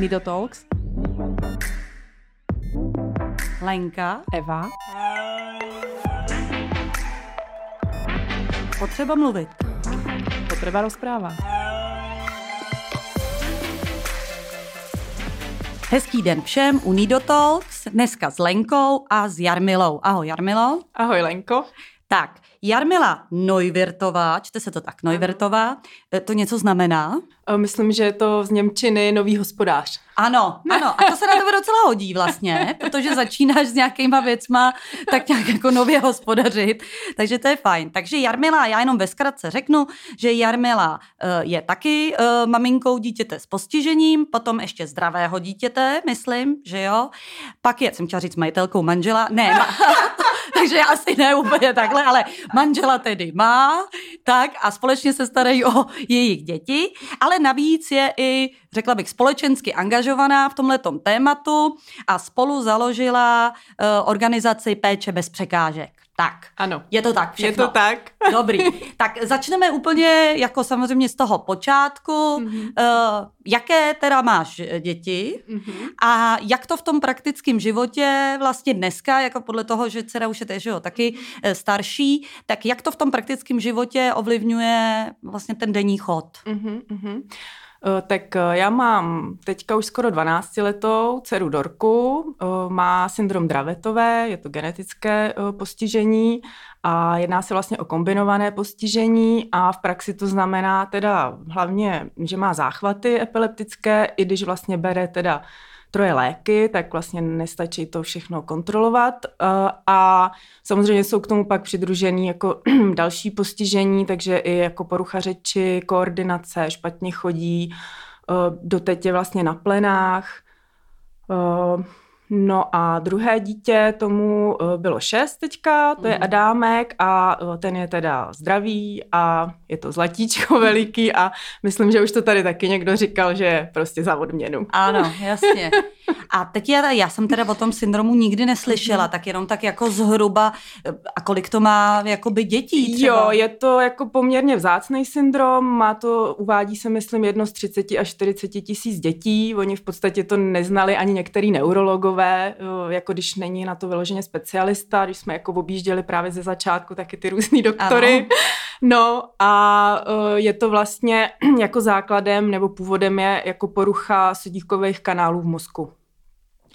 Nido Talks. Lenka. Eva. Potřeba mluvit. Potreba rozpráva. Hezký den všem u Nido Talks, dneska s Lenkou a s Jarmilou. Ahoj Jarmilo. Ahoj Lenko. Tak, Jarmila Neuwirtová, čte se to tak, Neuwirtová, e, to něco znamená? Myslím, že je to z Němčiny nový hospodář. Ano, ano, a to se na tebe docela hodí vlastně, protože začínáš s nějakýma věcma tak nějak jako nově hospodařit, takže to je fajn. Takže Jarmila, já jenom ve zkratce řeknu, že Jarmila uh, je taky uh, maminkou dítěte s postižením, potom ještě zdravého dítěte, myslím, že jo. Pak je, jsem chtěla říct majitelkou manžela, ne, ma- takže asi ne úplně takhle, ale manžela tedy má, tak a společně se starají o jejich děti, ale navíc je i, řekla bych, společensky angažovaná v tomhletom tématu a spolu založila uh, organizaci Péče bez překážek. Tak. Ano. Je to tak všechno. Je to tak. Dobrý. Tak začneme úplně jako samozřejmě z toho počátku. Mm-hmm. Uh, jaké teda máš děti mm-hmm. a jak to v tom praktickém životě vlastně dneska, jako podle toho, že dcera už je že jo, taky mm-hmm. starší, tak jak to v tom praktickém životě ovlivňuje vlastně ten denní chod? Mm-hmm. Tak já mám teďka už skoro 12 letou dceru Dorku, má syndrom Dravetové, je to genetické postižení a jedná se vlastně o kombinované postižení a v praxi to znamená teda hlavně, že má záchvaty epileptické, i když vlastně bere teda troje léky, tak vlastně nestačí to všechno kontrolovat. Eh, a samozřejmě jsou k tomu pak přidružený jako další postižení, takže i jako porucha řeči, koordinace, špatně chodí, eh, doteď je vlastně na plenách, eh, No a druhé dítě, tomu bylo šest teďka, to je mhm. Adámek a ten je teda zdravý a je to zlatíčko veliký a myslím, že už to tady taky někdo říkal, že je prostě za odměnu. Ano, jasně. A teď já, já jsem teda o tom syndromu nikdy neslyšela, tak jenom tak jako zhruba, eh, a kolik to má jakoby dětí třeba? Jo, je to jako poměrně vzácný syndrom, má to, uvádí se myslím jedno z 30 až 40 tisíc dětí, oni v podstatě to neznali ani některý neurologové, eh, jako když není na to vyloženě specialista, když jsme jako objížděli právě ze začátku taky ty různý doktory. Ano. No a eh, je to vlastně jako základem nebo původem je jako porucha sudíkových kanálů v mozku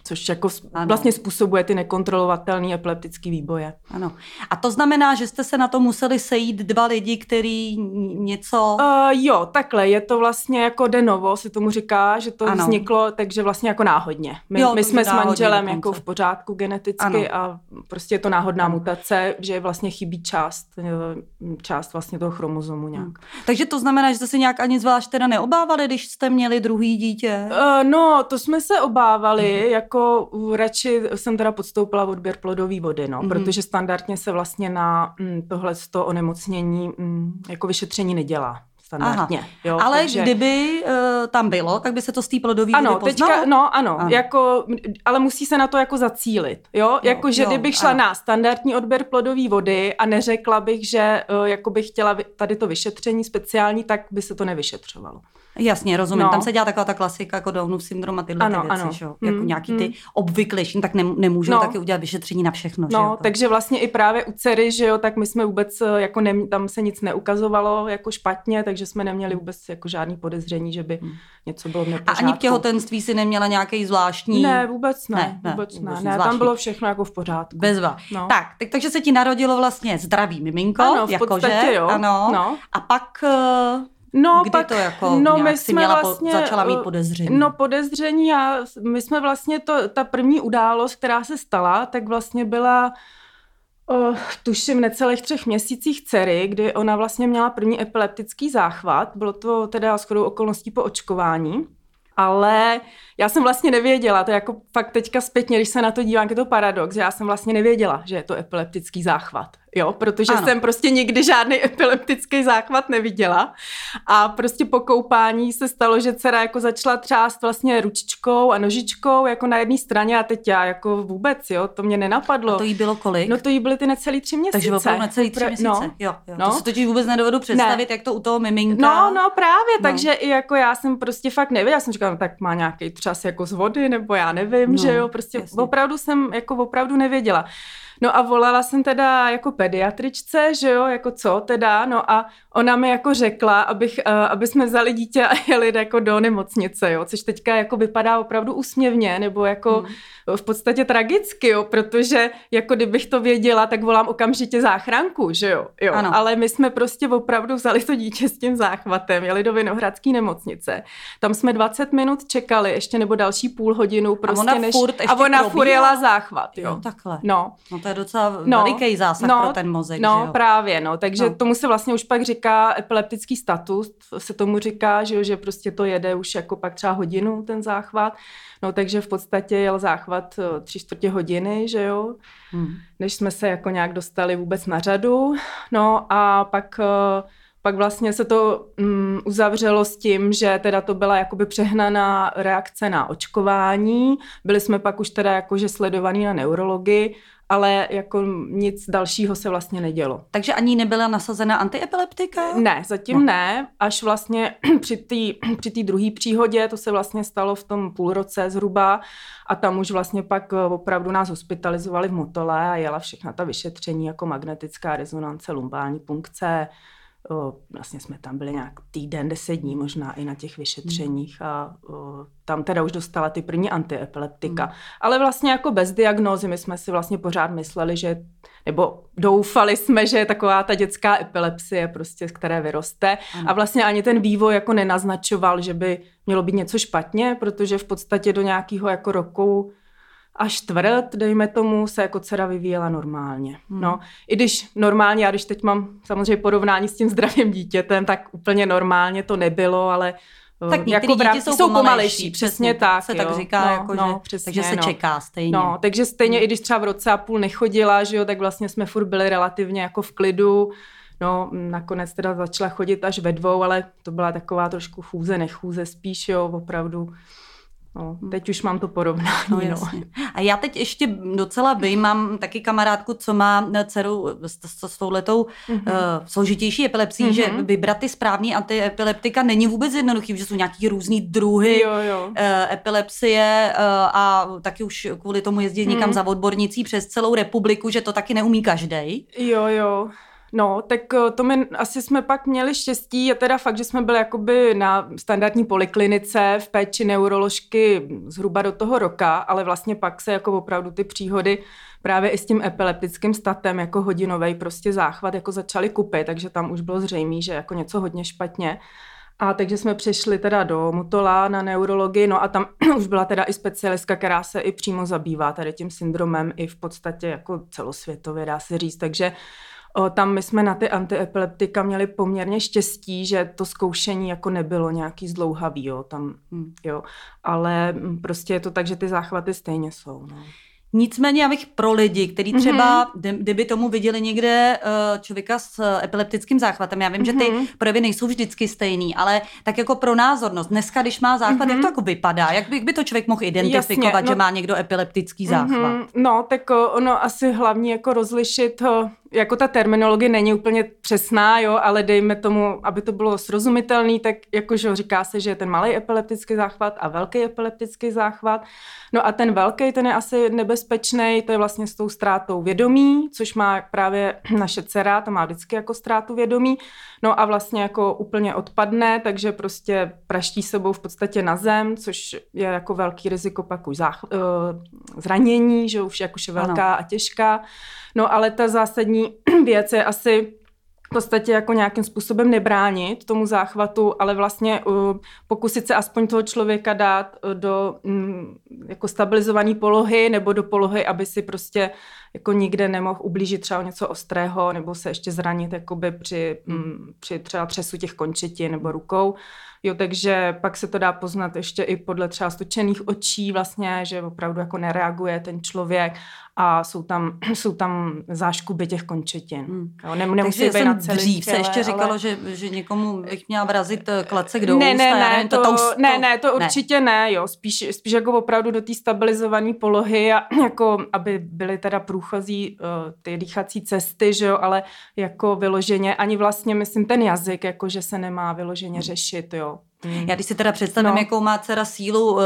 což jako ano. vlastně způsobuje ty nekontrolovatelné epileptické výboje. Ano. A to znamená, že jste se na to museli sejít dva lidi, který něco... Uh, jo, takhle, je to vlastně jako de novo, se tomu říká, že to ano. vzniklo, takže vlastně jako náhodně. My, jo, my jsme s manželem jako v pořádku geneticky ano. a prostě je to náhodná ano. mutace, že vlastně chybí část, eh, část vlastně toho chromozomu nějak. Hmm. Takže to znamená, že jste se nějak ani zvlášť teda neobávali, když jste měli druhý dítě? Uh, no, to jsme se obávali, hmm. jako jako radši jsem teda podstoupila odběr plodové vody, no, mm-hmm. protože standardně se vlastně na mm, tohle onemocnění mm, jako vyšetření nedělá standardně. Aha. Jo, Ale takže... kdyby uh, tam bylo, tak by se to z té plodové ano, teďka, no ano, ano, jako, ale musí se na to jako zacílit. Jo, jo jako, že jo, kdybych šla ano. na standardní odběr plodové vody a neřekla bych, že uh, jako bych chtěla tady to vyšetření speciální, tak by se to nevyšetřovalo. Jasně, rozumím. No. Tam se dělá taková ta klasika jako Downův syndrom a tyhle ano, ty věci, ano. Že? jako mm, nějaký ty mm. obvyklejší, tak ne, nemůžou no. taky udělat vyšetření na všechno. No, že jo? takže vlastně i právě u dcery, že jo, tak my jsme vůbec, eh, jako ne, tam se nic neukazovalo jako špatně, takže jsme neměli vůbec jako žádný podezření, že by mm. něco bylo v A ani v těhotenství si neměla nějaký zvláštní... Ne, vůbec ne, ne, ne vůbec ne, ne, tam bylo všechno jako v pořádku. Bezva. No. Tak, tak, takže se ti narodilo vlastně zdravý miminko, ano, v jako podstatě, že? jo. Ano. No. A pak eh, No, Kdy pak, to jako no, my jsme měla vlastně, po, začala mít podezření? No podezření, já, my jsme vlastně to, ta první událost, která se stala, tak vlastně byla uh, tuším necelých třech měsících dcery, kdy ona vlastně měla první epileptický záchvat. Bylo to teda shodou okolností po očkování. Ale já jsem vlastně nevěděla, to je jako fakt teďka zpětně, když se na to dívám, je to paradox, že já jsem vlastně nevěděla, že je to epileptický záchvat. jo, protože ano. jsem prostě nikdy žádný epileptický záchvat neviděla a prostě po koupání se stalo, že dcera jako začala třást vlastně ručičkou a nožičkou jako na jedné straně a teď já jako vůbec, jo, to mě nenapadlo. A to jí bylo kolik? No to jí byly ty necelý tři měsíce. Takže opravdu necelý tři měsíce, no. jo, jo. No. To si totiž vůbec nedovedu představit, ne. jak to u toho miminka. No, no právě, no. takže i jako já jsem prostě fakt nevěděla, já jsem říkala, no, tak má nějaký třas jako z vody, nebo já nevím, no, že jo, prostě jasně. opravdu jsem jako opravdu nevěděla. No a volala jsem teda jako pediatričce, že jo, jako co teda, no a ona mi jako řekla, abych, uh, aby jsme vzali dítě a jeli jako do nemocnice, jo, což teďka jako vypadá opravdu úsměvně, nebo jako hmm v podstatě tragicky, jo, protože jako kdybych to věděla, tak volám okamžitě záchranku, že jo, jo. Ano. ale my jsme prostě opravdu vzali to dítě s tím záchvatem, jeli do Vinohradské nemocnice. Tam jsme 20 minut čekali, ještě nebo další půl hodinu prostě a ona než... Furt a ona furt jela záchvat, jo. jo. takhle. No. no to je docela no. veliký zásah no, pro ten mozek, No že jo? právě, no, takže no. tomu se vlastně už pak říká epileptický status, se tomu říká, že jo, že prostě to jede už jako pak třeba hodinu ten záchvat. No takže v podstatě jel záchvat eh, tři čtvrtě hodiny, že jo, hmm. než jsme se jako nějak dostali vůbec na řadu. No a pak eh, pak vlastně se to um, uzavřelo s tím, že teda to byla jakoby přehnaná reakce na očkování. Byli jsme pak už teda jakože sledovaní na neurologii ale jako nic dalšího se vlastně nedělo. Takže ani nebyla nasazena antiepileptika? Ne, zatím no. ne. Až vlastně při té při druhé příhodě, to se vlastně stalo v tom půlroce zhruba a tam už vlastně pak eh, opravdu nás hospitalizovali v Motole a jela všechna ta vyšetření jako magnetická rezonance, lumbální punkce, vlastně jsme tam byli nějak týden, deset dní možná i na těch vyšetřeních a o, tam teda už dostala ty první antiepileptika. Mm. Ale vlastně jako bez diagnózy my jsme si vlastně pořád mysleli, že, nebo doufali jsme, že je taková ta dětská epilepsie prostě, z které vyroste mm. a vlastně ani ten vývoj jako nenaznačoval, že by mělo být něco špatně, protože v podstatě do nějakého jako roku a čtvrt, dejme tomu, se jako dcera vyvíjela normálně. Hmm. No, i když normálně, já když teď mám samozřejmě porovnání s tím zdravým dítětem, tak úplně normálně to nebylo, ale tak jako děti jsou, jsou pomalejší, přesně, přesně tak. Se jo. tak říká, no, jako, no, že, přesně, takže se no. čeká stejně. No, takže stejně, hmm. i když třeba v roce a půl nechodila, že jo, tak vlastně jsme furt byli relativně jako v klidu. No, nakonec teda začala chodit až ve dvou, ale to byla taková trošku chůze, nechůze spíš, jo, opravdu No, teď už mám to porovnání. No, no. A já teď ještě docela by mám taky kamarádku, co má dceru s, s, s touhletou mm-hmm. uh, složitější epilepsí, mm-hmm. že vybrat ty správný antiepileptika není vůbec jednoduchý, že jsou nějaký různý druhy jo, jo. Uh, epilepsie uh, a taky už kvůli tomu jezdit mm. někam za odbornicí přes celou republiku, že to taky neumí každý. Jo, jo. No, tak eh, to my asi jsme pak měli štěstí, je teda fakt, že jsme byli jakoby na standardní poliklinice v péči neuroložky zhruba do toho roka, ale vlastně pak se jako opravdu ty příhody právě i s tím epileptickým statem jako hodinový prostě záchvat jako začaly kupy, takže tam už bylo zřejmé, že jako něco hodně špatně. A takže jsme přišli teda do Mutola na neurologii, no a tam už byla teda i specialistka, která se i přímo zabývá tady tím syndromem i v podstatě jako celosvětově, dá se říct, takže O, tam my jsme na ty antiepileptika měli poměrně štěstí, že to zkoušení jako nebylo nějaký zdlouhavý, jo, tam, hmm. jo, ale mm, prostě je to tak, že ty záchvaty stejně jsou, no. Nicméně, abych pro lidi, kteří mhm. třeba, mm-hmm. kdyby tomu viděli někde uh, člověka s epileptickým záchvatem, já vím, mm-hmm. že ty mhm. projevy nejsou vždycky stejný, ale tak jako pro názornost, dneska, když má záchvat, mm-hmm. jak to mhm. jako vypadá? Jak by, by to člověk mohl identifikovat, Jasně, no, že má někdo epileptický záchvat? Mm-hmm. No, tak ono asi hlavně jako rozlišit jako ta terminologie není úplně přesná, jo, ale dejme tomu, aby to bylo srozumitelný, tak jakože říká se, že je ten malý epileptický záchvat a velký epileptický záchvat. No a ten velký, ten je asi nebezpečný, to je vlastně s tou ztrátou vědomí, což má právě naše dcera, to má vždycky jako ztrátu vědomí. No a vlastně jako úplně odpadne, takže prostě praští sebou v podstatě na zem, což je jako velký riziko pak už zách, uh, zranění, že už, jak už je velká ano. a těžká. No ale ta zásadní věc je asi v podstatě jako nějakým způsobem nebránit tomu záchvatu, ale vlastně uh, pokusit se aspoň toho člověka dát uh, do um, jako stabilizované polohy nebo do polohy, aby si prostě jako nikde nemohl ublížit třeba něco ostrého nebo se ještě zranit jakoby při, um, při třeba třesu těch končetin nebo rukou. Jo, takže pak se to dá poznat ještě i podle třeba stočených očí vlastně, že opravdu jako nereaguje ten člověk a jsou tam, jsou tam záškuby těch končetin. Hmm. Jo, ne, nemusí Takže být na celý dřív těle, se ještě říkalo, ale... že, že někomu bych měla vrazit eh, klacek do ne, úst. Ne, ne, to, to, to, ne, ne, to ne. určitě ne, jo, spíš, spíš jako opravdu do té stabilizované polohy a jako, aby byly teda průchozí uh, ty dýchací cesty, že jo, ale jako vyloženě, ani vlastně myslím ten jazyk, jako že se nemá vyloženě řešit, jo. Hmm. Já když si teda představím, no. jakou má dcera sílu uh,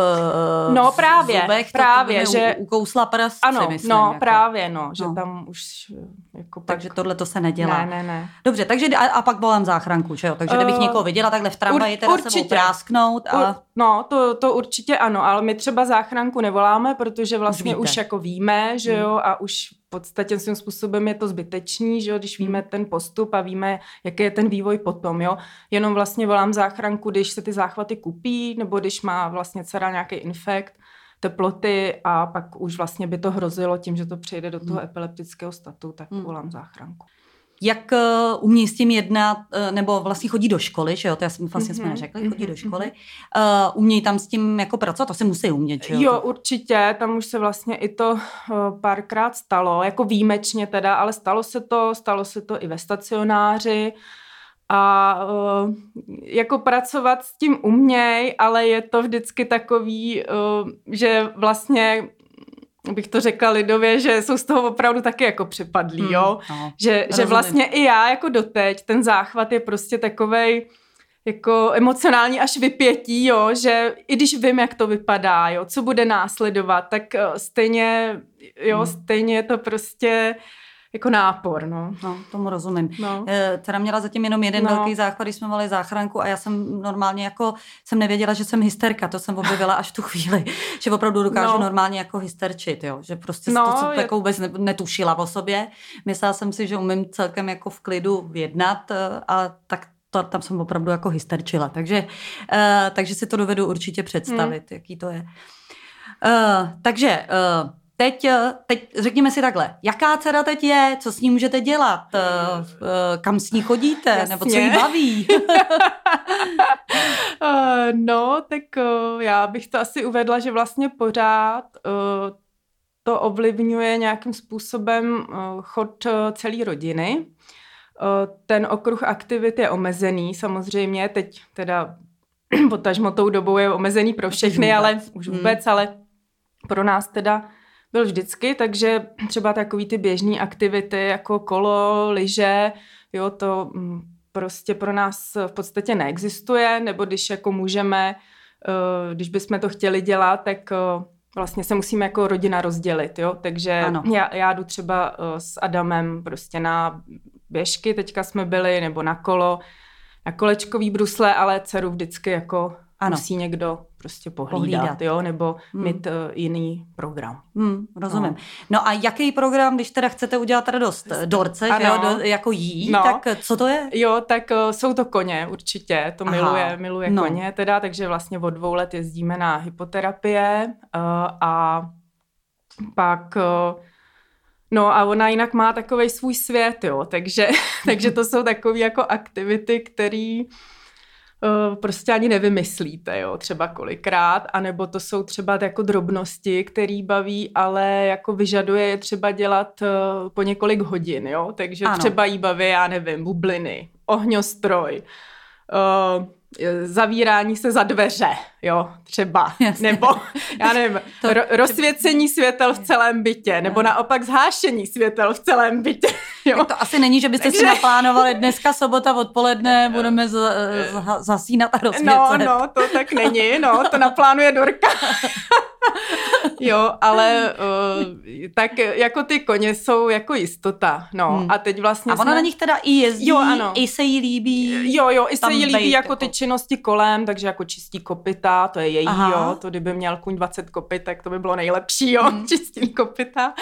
no, právě, zubech, právě, že ukousla pras, ano, myslím. No, jako. právě, no, že no. tam už jako Takže tak... tohle to se nedělá. Ne, ne, ne. Dobře, takže a, a pak volám záchranku, že jo? Takže kdybych uh, někoho viděla takhle v tramvaji, teda určitě. sebou prásknout a... Ur, no, to, to určitě ano, ale my třeba záchranku nevoláme, protože vlastně už, už jako víme, že jo, a už podstatě svým způsobem je to zbytečný, že jo, když víme ten postup a víme, jaký je ten vývoj potom, jo. Jenom vlastně volám záchranku, když se ty záchvaty kupí, nebo když má vlastně dcera nějaký infekt, teploty a pak už vlastně by to hrozilo tím, že to přejde do toho hmm. epileptického statu, tak hmm. volám záchranku. Jak uh, umí s tím jednat, uh, nebo vlastně chodí do školy, že jo, to já jsem vlastně mm-hmm. jsme neřekli, chodí do školy. Uh, umějí tam s tím jako pracovat, to se musí umět, že jo? Jo, určitě, tam už se vlastně i to párkrát stalo, jako výjimečně teda, ale stalo se to, stalo se to i ve stacionáři, a uh, jako pracovat s tím uměj, ale je to vždycky takový, uh, že vlastně bych to řekla lidově, že jsou z toho opravdu taky jako připadlí, hmm, jo? No, že, že vlastně i já jako doteď, ten záchvat je prostě takovej jako emocionální až vypětí, jo, že i když vím, jak to vypadá, jo, co bude následovat, tak stejně, jo, hmm. stejně je to prostě jako nápor, no. No, tomu rozumím. No. E, teda měla zatím jenom jeden no. velký záchvat, když jsme mali záchranku a já jsem normálně jako, jsem nevěděla, že jsem hysterka, to jsem objevila až tu chvíli, že opravdu dokážu no. normálně jako hysterčit, jo, že prostě no, to jsem je... jako vůbec netušila o sobě. Myslela jsem si, že umím celkem jako v klidu vědnat e, a tak to, tam jsem opravdu jako hysterčila, takže, uh, takže si to dovedu určitě představit, hmm. jaký to je. Uh, takže uh, Teď, eh, teď řekněme si takhle, jaká dcera teď je, co s ní můžete dělat, eh, eh, kam s ní chodíte, Jasně. nebo co jí baví? no, tak já bych to asi uvedla, že vlastně pořád to ovlivňuje nějakým způsobem chod celé rodiny. Ten okruh aktivit je omezený samozřejmě, teď teda potažmo tou dobou je omezený pro všechny, ale už vůbec, hmm. ale pro nás teda byl vždycky, takže třeba takový ty běžné aktivity jako kolo, lyže, jo, to mm, prostě pro nás v podstatě neexistuje, nebo když jako můžeme, eh, když bychom to chtěli dělat, tak eh, vlastně se musíme jako rodina rozdělit, jo, takže ano. já, já jdu třeba eh, s Adamem prostě na běžky, teďka jsme byli, nebo na kolo, na kolečkový brusle, ale dceru vždycky jako ano. musí někdo prostě pohlídat, pohlídat. jo, nebo hmm. mít uh, jiný program. Hmm, rozumím. No. no a jaký program, když teda chcete udělat radost dorce, ano. že jo, do, jako jí, no. tak co to je? Jo, tak uh, jsou to koně určitě, to Aha. miluje, miluje no. koně teda, takže vlastně od dvou let jezdíme na hypoterapie uh, a pak uh, No a ona jinak má takový svůj svět, jo, takže, takže to jsou takové jako aktivity, které prostě ani nevymyslíte, jo, třeba kolikrát, anebo to jsou třeba jako drobnosti, které baví, ale jako vyžaduje je třeba dělat uh, po několik hodin, jo, takže ano. třeba jí baví, já nevím, bubliny, ohňostroj, uh, zavírání se za dveře, jo, třeba, Jasně. nebo, já nevím, to, ro, rozsvěcení světel v celém bytě, nebo naopak zhášení světel v celém bytě, jo. Tak to asi není, že byste Takže... si naplánovali dneska sobota odpoledne, budeme z, z, zasínat a rozsvěcet. No, no, to tak není, no, to naplánuje Dorka. jo, ale uh, tak jako ty koně jsou jako jistota, no. Hmm. A teď vlastně A ona jsme... na nich teda i jezdí, jo, ano. i se jí líbí. Jo, jo, i se jí líbí jako, jako ty činnosti kolem, takže jako čistí kopita, to je její, Aha. jo. To kdyby měl kuň 20 kopit, tak to by bylo nejlepší, jo, hmm. čistí kopita.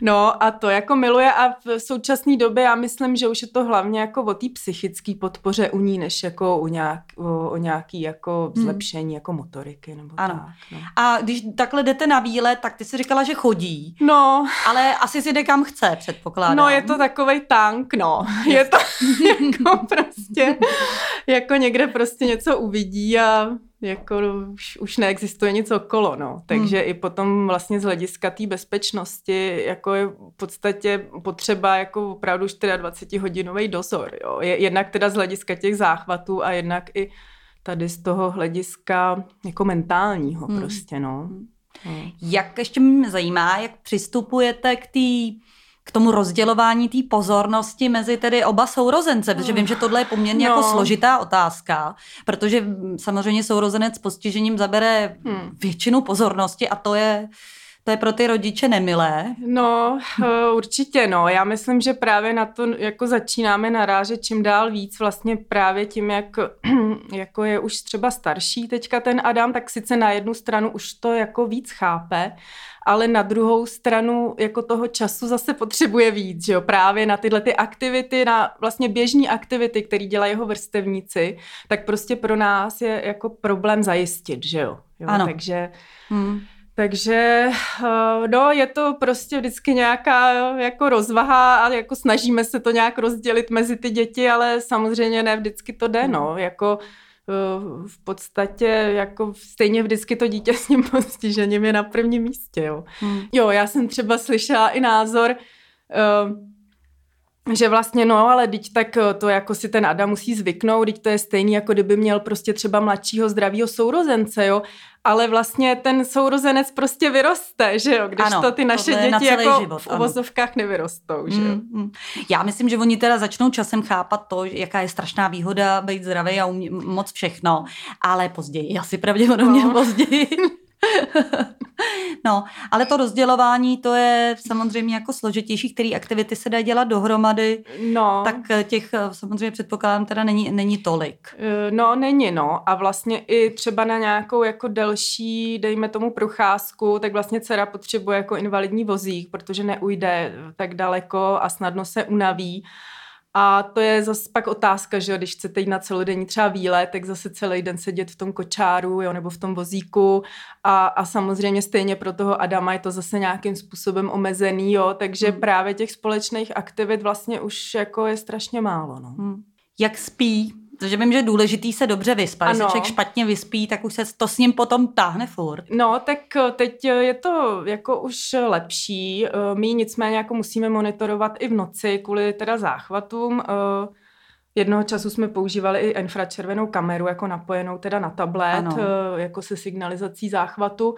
No a to jako miluje a v současné době já myslím, že už je to hlavně jako o té psychické podpoře u ní, než jako u nějak, o, o nějaký jako hmm. zlepšení hmm. jako motoriky nebo ano. tak. No. A když takhle jdete na výlet, tak ty si říkala, že chodí. No. Ale asi si jde kam chce, předpokládám. No, je to takový tank, no. Je to jako prostě, jako někde prostě prostě něco uvidí a jako už, už neexistuje nic okolo, no. Takže hmm. i potom vlastně z hlediska té bezpečnosti jako je v podstatě potřeba jako opravdu 24-hodinový dozor, jo. Jednak teda z hlediska těch záchvatů a jednak i tady z toho hlediska jako mentálního hmm. prostě, no. Hmm. Jak ještě mě zajímá, jak přistupujete k té k tomu rozdělování té pozornosti mezi tedy oba sourozence, protože vím, že tohle je poměrně jako no. jako složitá otázka, protože samozřejmě sourozenec s postižením zabere hmm. většinu pozornosti a to je to je pro ty rodiče nemilé. No, eh, určitě no. Já myslím, že právě na to jako začínáme narážet čím dál víc vlastně právě tím, jak jako je už třeba starší teďka ten Adam, tak sice na jednu stranu už to jako víc chápe, ale na druhou stranu jako toho času zase potřebuje víc, že jo, právě na tyhle ty aktivity, na vlastně běžní aktivity, které dělají jeho vrstevníci, tak prostě pro nás je jako problém zajistit, že jo. jo ano. Takže... Hmm. Takže eh, no, je to prostě vždycky nějaká jako rozvaha a jako snažíme se to nějak rozdělit mezi ty děti, ale samozřejmě ne vždycky to jde, no, jako v podstatě jako stejně vždycky to dítě s tím postižením je na prvním místě, jo. Hmm. Jo, já jsem třeba slyšela i názor, uh, že vlastně no, ale teď tak eh, to jako si ten Adam musí zvyknout, teď to je stejný, jako kdyby měl prostě třeba mladšího zdravého sourozence, jo, ale vlastně ten sourozenec prostě vyroste, že jo, když ano, to ty naše děti na jako život, v uvozovkách nevyrostou, že jo. Mm, mm. Já myslím, že oni teda začnou časem chápat to, jaká je strašná výhoda být zdravý a umí, moc všechno, ale později, asi pravděpodobně no. později. no, ale to rozdělování, to je samozřejmě jako složitější, který aktivity se dá dělat dohromady, no. tak eh, těch eh, samozřejmě předpokládám teda není, není tolik. Eh, no, není, no. A vlastně i třeba na nějakou jako delší, dejme tomu procházku, tak vlastně dcera potřebuje jako invalidní vozík, protože neujde tak daleko a snadno se unaví. A to je zase pak otázka, že jo, když chcete jít na celodenní třeba výlet, tak zase celý den sedět v tom kočáru, jo, nebo v tom vozíku a, a samozřejmě stejně pro toho Adama je to zase nějakým způsobem omezený, jo, takže hmm. právě těch společných aktivit vlastně už jako je strašně málo, no. Hmm. Jak spí Protože vím, že je důležitý se dobře vyspat. Ano. Když člověk špatně vyspí, tak už se to s ním potom táhne furt. No, tak eh, teď je to jako už lepší. Eh, my nicméně jako musíme monitorovat i v noci kvůli teda záchvatům. Eh, jednoho času jsme používali i infračervenou kameru jako napojenou teda na tablet, ano. jako se signalizací záchvatu.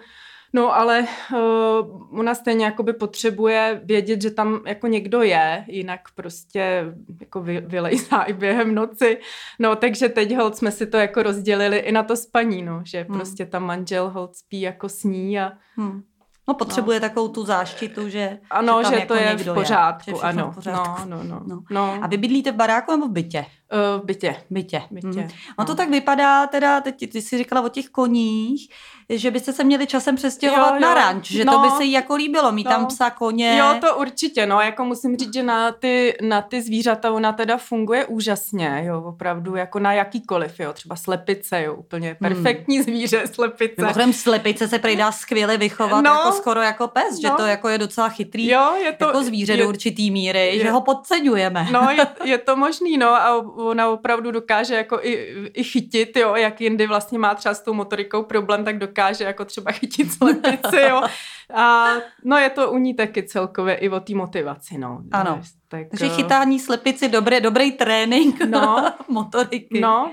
No ale uh, ona stejně jakoby potřebuje vědět, že tam jako někdo je, jinak prostě jako vy, vylejzá i během noci. No takže teď hold jsme si to jako rozdělili i na to spaní, no, že hmm. prostě tam manžel hold spí jako sní a hmm. No potřebuje no. takovou tu záštitu, že Ano, že, že jako to je v pořádku, je, ano. V pořádku. No, no, no, no. no. A vy bydlíte v baráku nebo v bytě? V bytě. Bytě. bytě. Mm. No to tak vypadá, teda, teď ty jsi říkala o těch koních, že byste se měli časem přestěhovat jo, jo. na ranč, že no, to by se jí jako líbilo, mít no. tam psa, koně. Jo, to určitě, no, jako musím říct, že na ty, na ty zvířata ona teda funguje úžasně, jo, opravdu, jako na jakýkoliv, jo, třeba slepice, jo, úplně hmm. perfektní hmm. zvíře, slepice. Mimochodem slepice se prý dá skvěle vychovat, no, jako skoro jako pes, no, že to jako je docela chytrý, jo, je to, jako zvíře je, do určitý míry, je, že ho podceňujeme. No, je, je to možný, no, a ona opravdu dokáže jako i, i chytit, jo, jak jindy vlastně má třeba s tou motorikou problém, tak dokáže jako třeba chytit slepici, jo. A no je to u ní taky celkově i o té motivaci, no. Ano. Tak, Takže eh, chytání slepici, dobré, dobrý trénink no, motoriky. No,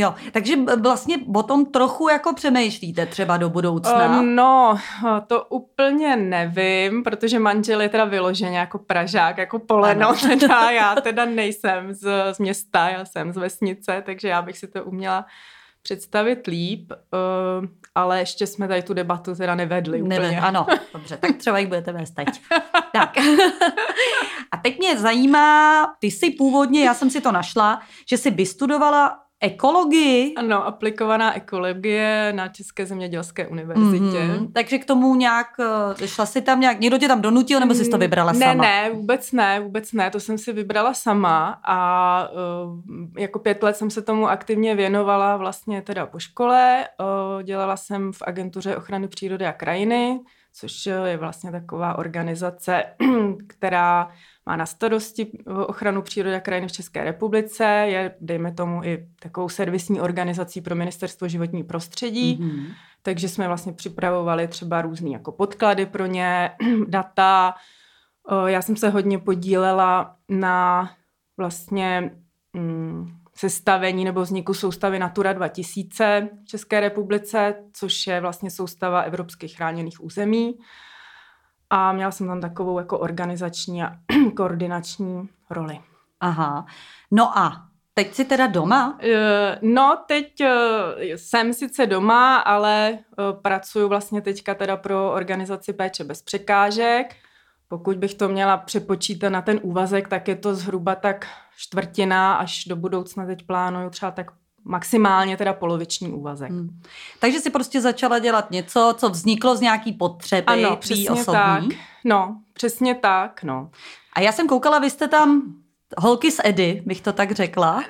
Jo, takže vlastně o tom trochu jako přemýšlíte třeba do budoucna. Uh, no, to úplně nevím, protože manžel je teda vyloženě jako Pražák, jako poleno, ano. teda já teda nejsem z, z města, já jsem z vesnice, takže já bych si to uměla představit líp, uh, ale ještě jsme tady tu debatu teda nevedli úplně. Nevím, ano, dobře, tak třeba jich budete vést teď. tak. A teď mě zajímá, ty jsi původně, já jsem si to našla, že jsi vystudovala ekologii. Ano, aplikovaná ekologie na České zemědělské univerzitě. Mm-hmm. Takže k tomu nějak, eh, šla jsi tam nějak, někdo tě tam donutil, nebo jsi to vybrala ne, sama? Ne, vůbec ne, vůbec ne, to jsem si vybrala sama a uh, jako pět let jsem se tomu aktivně věnovala vlastně teda po škole. Uh, dělala jsem v agentuře ochrany přírody a krajiny, což je vlastně taková organizace, která má na starosti ochranu přírody a krajiny v České republice, je, dejme tomu, i takovou servisní organizací pro ministerstvo životní prostředí, mm-hmm. takže jsme vlastně připravovali třeba různé jako podklady pro ně, data. Já jsem se hodně podílela na vlastně mm, sestavení nebo vzniku soustavy Natura 2000 v České republice, což je vlastně soustava evropských chráněných území. A měla jsem tam takovou jako organizační a koordinační roli. Aha. No a teď jsi teda doma? Eh, no, teď eh, jsem sice doma, ale eh, pracuji vlastně teďka teda pro organizaci péče bez překážek. Pokud bych to měla přepočítat na ten úvazek, tak je to zhruba tak čtvrtina, až do budoucna teď plánuju třeba tak maximálně teda poloviční úvazek. Hmm. Takže si prostě začala dělat něco, co vzniklo z nějaký potřeby ano, přesně osobní. tak. No, přesně tak, no. A já jsem koukala, vy jste tam holky z Edy, bych to tak řekla. Uh,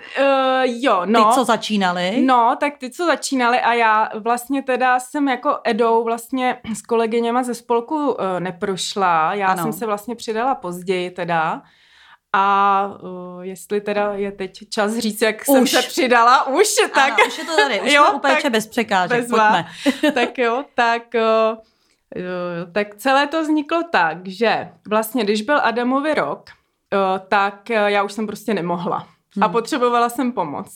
jo, no. Ty, co začínali. No, tak ty, co začínali a já vlastně teda jsem jako Edou vlastně s kolegyněma ze spolku uh, neprošla. Já ano. jsem se vlastně přidala později teda. A uh, jestli teda je teď čas říct, jak už. jsem se přidala, už, tak... Ano, už je to tady, už jo, jsme úplně bez překážek, pojďme. tak jo, tak... Uh, tak celé to vzniklo tak, že vlastně, když byl Adamovi rok, tak já už jsem prostě nemohla. A hmm. potřebovala jsem pomoc.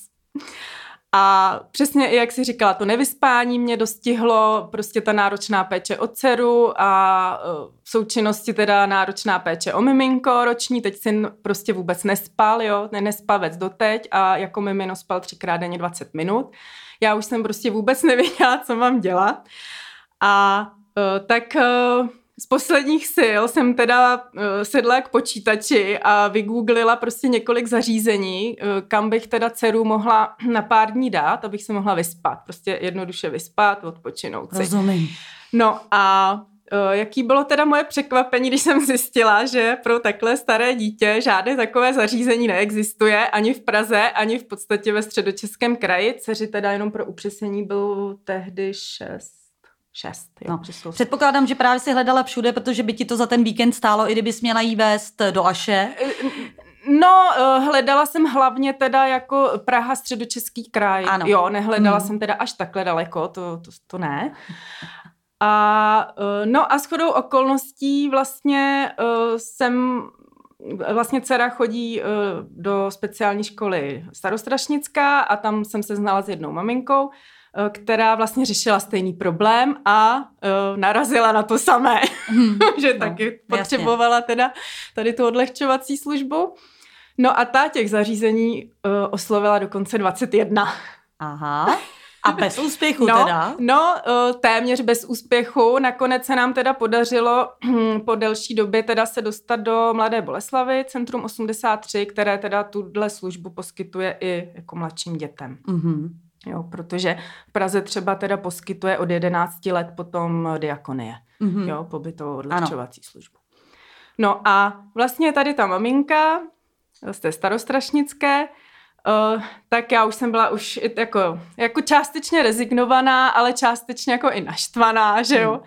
A přesně, jak si říkala, to nevyspání mě dostihlo, prostě ta náročná péče o dceru a e, v součinnosti teda náročná péče o miminko roční, teď syn prostě vůbec nespal, jo, ne, nespavec doteď a jako mimino spal třikrát denně 20 minut. Já už jsem prostě vůbec nevěděla, co mám dělat. A uh, tak uh, z posledních sil jsem teda uh, sedla k počítači a vygooglila prostě několik zařízení, uh, kam bych teda dceru mohla na pár dní dát, abych se mohla vyspat. Prostě jednoduše vyspat, odpočinout si. Rozumím. No a uh, jaký bylo teda moje překvapení, když jsem zjistila, že pro takhle staré dítě žádné takové zařízení neexistuje ani v Praze, ani v podstatě ve středočeském kraji. Dceři teda jenom pro upřesnění byl tehdy šest šest. Jo, no. Předpokládám, že právě si hledala všude, protože by ti to za ten víkend stálo, i kdybys měla jí vést do Aše. No, eh, hledala jsem hlavně teda jako Praha, středočeský kraj. Ano. Jo, nehledala hmm. jsem teda až takhle daleko, to, to, to ne. A eh, no a shodou okolností vlastně eh, jsem vlastně dcera chodí do speciální školy starostrašnická a tam jsem se znala s jednou maminkou, Eh, která vlastně řešila stejný problém a uh, narazila na to samé, hmm. že no, taky potřebovala jasně. teda tady tu odlehčovací službu. No a ta těch zařízení uh, oslovila dokonce 21. Aha. A bez úspěchu no, teda? No, téměř bez úspěchu. Nakonec se nám teda podařilo hm, po delší době teda se dostat do Mladé Boleslavy, Centrum 83, které teda tuhle službu poskytuje i jako mladším dětem. Mm-hmm. Jo, protože v Praze třeba teda poskytuje od 11 let potom diakonie, mm-hmm. jo, pobytovou odlehčovací službu. No a vlastně tady ta maminka z té starostrašnické, uh, tak já už jsem byla už jako, jako částečně rezignovaná, ale částečně jako i naštvaná, že jo. Mm.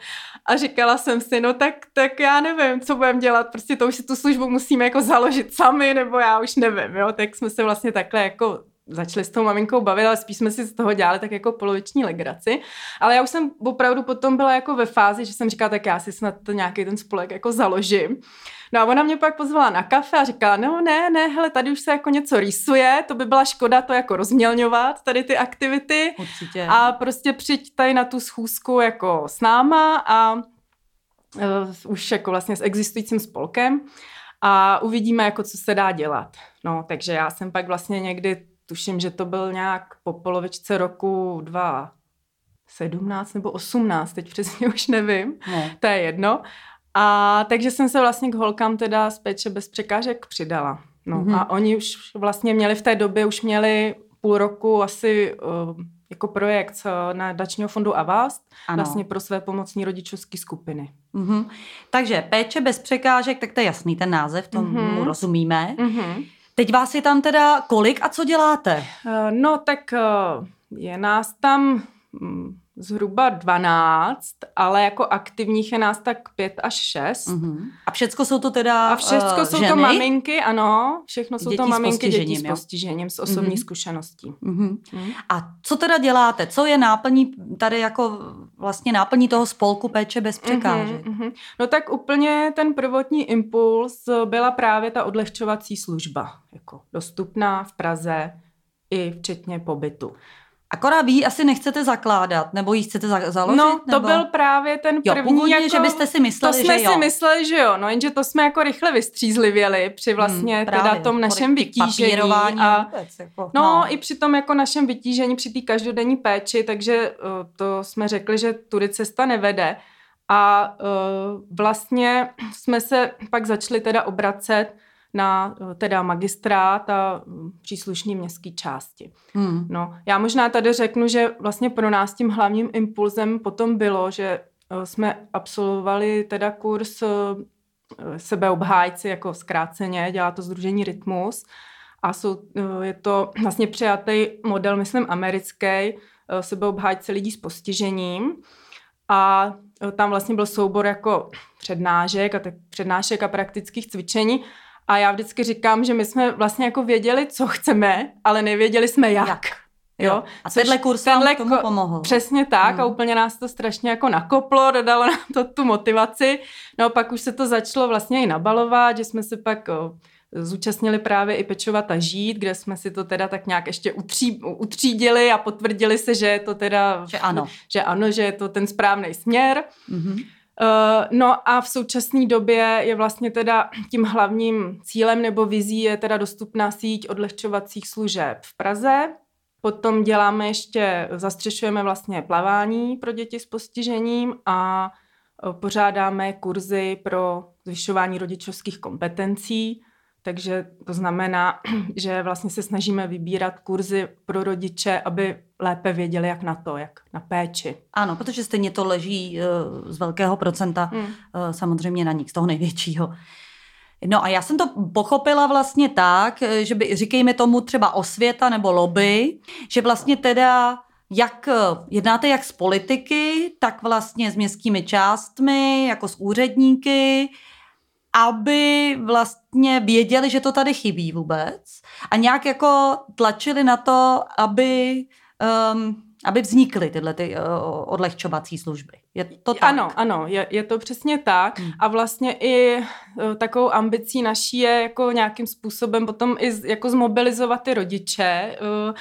A říkala jsem si, no tak, tak já nevím, co budeme dělat, prostě to už si tu službu musíme jako založit sami, nebo já už nevím, jo. Tak jsme se vlastně takhle jako začali s tou maminkou bavit, ale spíš jsme si z toho dělali tak jako poloviční legraci. Ale já už jsem opravdu potom byla jako ve fázi, že jsem říkala, tak já si snad to nějaký ten spolek jako založím. No a ona mě pak pozvala na kafe a říkala, no ne, ne, hele, tady už se jako něco rýsuje, to by byla škoda to jako rozmělňovat, tady ty aktivity. Určitě. A prostě přijď tady na tu schůzku jako s náma a uh, už jako vlastně s existujícím spolkem a uvidíme, jako co se dá dělat. No, takže já jsem pak vlastně někdy tuším, že to byl nějak po polovičce roku 2017 nebo 18, teď přesně už nevím, no. to je jedno. A takže jsem se vlastně k holkám teda z péče bez překážek přidala. No mm-hmm. a oni už vlastně měli v té době, už měli půl roku asi uh, jako projekt na dačního fondu Avast, ano. vlastně pro své pomocní rodičovské skupiny. Mm-hmm. Takže péče bez překážek, tak to je jasný ten název, tomu mm-hmm. rozumíme. Mm-hmm. Teď vás je tam teda kolik a co děláte? Eh, no tak eh, je nás tam mm, zhruba 12, ale jako aktivních je nás tak 5 až 6. Mm-hmm. A všecko jsou to teda A všecko uh, jsou ženy? to maminky, ano. Všechno jsou Děti to s maminky dětí postižením, s jo? postižením, s osobní Mhm. zkušeností. Mm-hmm. Mm. A co teda děláte? Co je náplní tady jako vlastně náplní toho spolku péče bez překážek? Mhm, mhm. No tak úplně ten prvotní impuls byla právě ta odlehčovací služba, jako dostupná v Praze i včetně pobytu. Akorát vy ji asi nechcete zakládat, nebo ji chcete za- založit? No, to nebo... byl právě ten Jo, první, původně, jako, že byste si mysleli, to jsme že jo. si mysleli, že jo, no jenže to jsme jako rychle vystřízlivěli při vlastně Hmm, teda právě. tom našem vytížení a vůbec, jako, No, no, i při tom jako našem vytížení, při té každodenní péči, takže uh, to jsme řekli, že tudy cesta nevede. A uh, vlastně jsme se pak začali teda obracet na uh, teda magistrát a um, příslušný městský části. Hmm. No, já možná tady řeknu, že vlastně pro nás tím hlavním impulzem potom bylo, že uh, jsme absolvovali teda kurz uh, sebeobhájci jako zkráceně, dělá to Združení Rytmus a jsou, je to vlastně přijatý model, myslím, americký, sebeobhájce lidí s postižením a tam vlastně byl soubor jako přednášek a tak přednášek a praktických cvičení a já vždycky říkám, že my jsme vlastně jako věděli, co chceme, ale nevěděli jsme jak. Jak? Jo? A Což tenhle kurz vám k tomu pomohl. Přesně tak Hmm. a úplně nás to strašně jako nakoplo, dodalo nám to tu motivaci. No pak už se to začalo vlastně i nabalovat, že jsme se pak o, zúčastnili právě i pečovat a žít, kde jsme si to teda tak nějak ještě utří, utřídili a potvrdili se, že je to teda... Že ano. Že ano, že je to ten správný směr. Mhm. Uh, no a v současné době je vlastně teda tím hlavním cílem nebo vizí je teda dostupná síť odlehčovacích služeb v Praze. Potom děláme ještě, zastřešujeme vlastně plavání pro děti s postižením a uh, pořádáme kurzy pro zvyšování rodičovských kompetencí. Takže to znamená, že vlastně se snažíme vybírat kurzy pro rodiče, aby lépe věděli, jak na to, jak na péči. Ano, protože stejně to leží uh, z velkého procenta Hmm. uh, samozřejmě na nich, z toho největšího. No a já jsem to pochopila vlastně tak, eh, že by, říkejme tomu třeba osvěta nebo lobby, že vlastně teda jak eh, jednáte jak s politiky, tak vlastně s městskými částmi, jako s úředníky, aby vlastně věděli, že to tady chybí vůbec a nějak jako tlačili na to, aby, um, aby vznikly tyhle ty uh, odlehčovací služby. Je to tak? Ano, ano, je, je to přesně tak. Hmm. A vlastně i eh, takovou ambicí naší je jako nějakým způsobem potom i z, jako zmobilizovat ty rodiče, eh,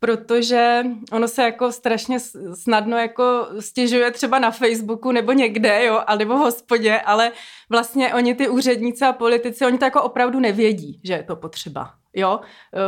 protože ono se jako strašně snadno jako stěžuje třeba na Facebooku nebo někde, jo, a nebo v hospodě, ale vlastně oni ty úředníci a politici, oni to jako opravdu nevědí, že je to potřeba. Jo,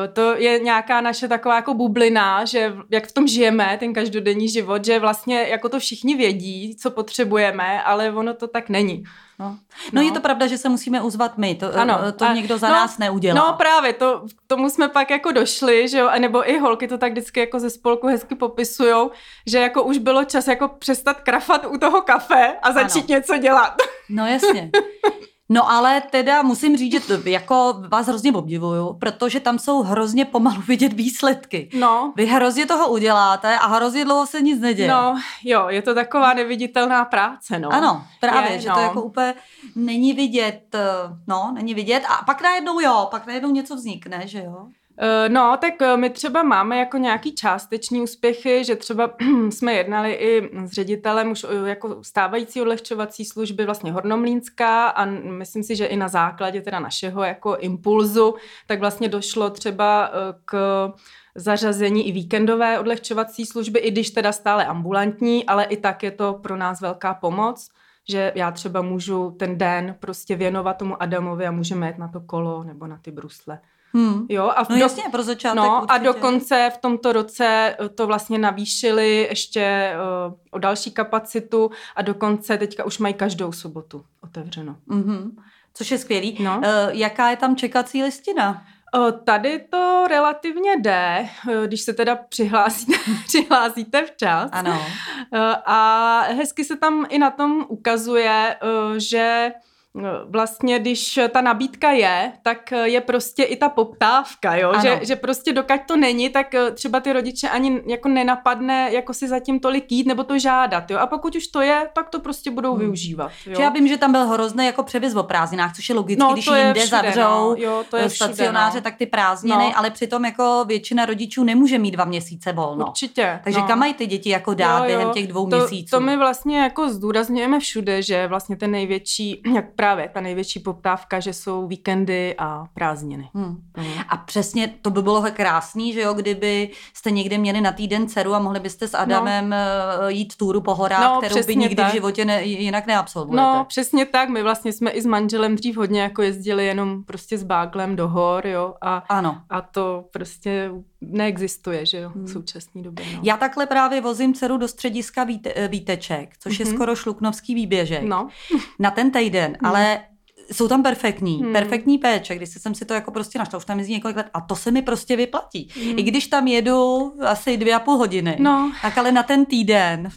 Eh, to je nějaká naše taková jako bublina, že jak v tom žijeme, ten každodenní život, že vlastně jako to všichni vědí, co potřebujeme, ale ono to tak není. No. No, No. je to pravda, že se musíme uzvat my, to, Ano, ano, to a- někdo za no, nás neudělá. No právě, to, k tomu jsme pak jako došli, že jo, nebo i holky to tak vždycky jako ze spolku hezky popisujou, že jako už bylo čas jako přestat krafat u toho kafe a začít Ano. něco dělat. No jasně. No ale teda musím říct, že to, jako vás hrozně obdivuju, protože tam jsou hrozně pomalu vidět výsledky. No, Vy hrozně toho uděláte a hrozně dlouho se nic neděje. no, jo, je to taková neviditelná práce, no. Ano, právě, Je, že no. to jako úplně není vidět, eh, no, není vidět a pak najednou jo, pak najednou něco vznikne, že jo? Eh, No, tak eh, my třeba máme jako nějaký částečný úspěchy, že třeba jsme jednali i s ředitelem už eh, jako stávající odlehčovací služby vlastně Hornomlínská a myslím si, že i na základě teda našeho jako impulzu, tak vlastně došlo třeba k zařazení i víkendové odlehčovací služby, i když teda stále ambulantní, ale i tak je to pro nás velká pomoc, že já třeba můžu ten den prostě věnovat tomu Adamovi a můžeme jet na to kolo nebo na ty brusle. Hmm. Jo, a v No do- jasně, pro začátek No a dokonce v tomto roce eh, to vlastně navýšili ještě uh, o další kapacitu a dokonce teďka už mají každou sobotu otevřeno. Mhm. Což je skvělý. No. Eh, jaká je tam čekací listina? Tady to relativně jde, když se teda přihlásíte, přihlásíte včas. Ano. A hezky se tam i na tom ukazuje, že vlastně, když ta nabídka je, tak je prostě i ta poptávka, jo? Že, že prostě dokud to není, tak třeba ty rodiče ani jako nenapadne jako si zatím tolik jít nebo to žádat, jo? A pokud už to je, tak to prostě budou hmm. využívat, jo? já vím, že tam byl hrozný jako převis o prázdninách, což je logicky, no, když jinde všude, zavřou no. jo, to je stacionáře, všude, no. tak ty prázdniny, no. ale přitom jako většina rodičů nemůže mít dva měsíce volno. Určitě. Takže no. kam mají ty děti jako dát jo, jo. během těch dvou to, měsíců? To my vlastně jako zdůrazňujeme všude, že vlastně ten největší, jak právě ta největší poptávka, že jsou víkendy a prázdniny. Hmm. Hmm. A přesně to by bylo krásný, že jo, kdyby jste někde měli na týden dceru a mohli byste s Adamem no. Jít túru po horách, no, kterou by nikdy tak. v životě ne, jinak neabsolvujete. No, přesně tak. My vlastně jsme i s manželem dřív hodně jako jezdili jenom prostě s báglem do hor, jo, a, ano. a to prostě neexistuje, že jo, v hmm. současné době. No. Já takhle právě vozím dceru do střediska víte, eh, Víteček, což mm-hmm. je mhm. skoro šluknovský výběžek. No. Na ten týden, mm. Ale jsou tam perfektní, hmm. perfektní péče, když jsem si to jako prostě našla, už tam jezdí několik let a to se mi prostě vyplatí. Hmm. I když tam jedu asi dvě a půl hodiny, no. tak ale na ten týden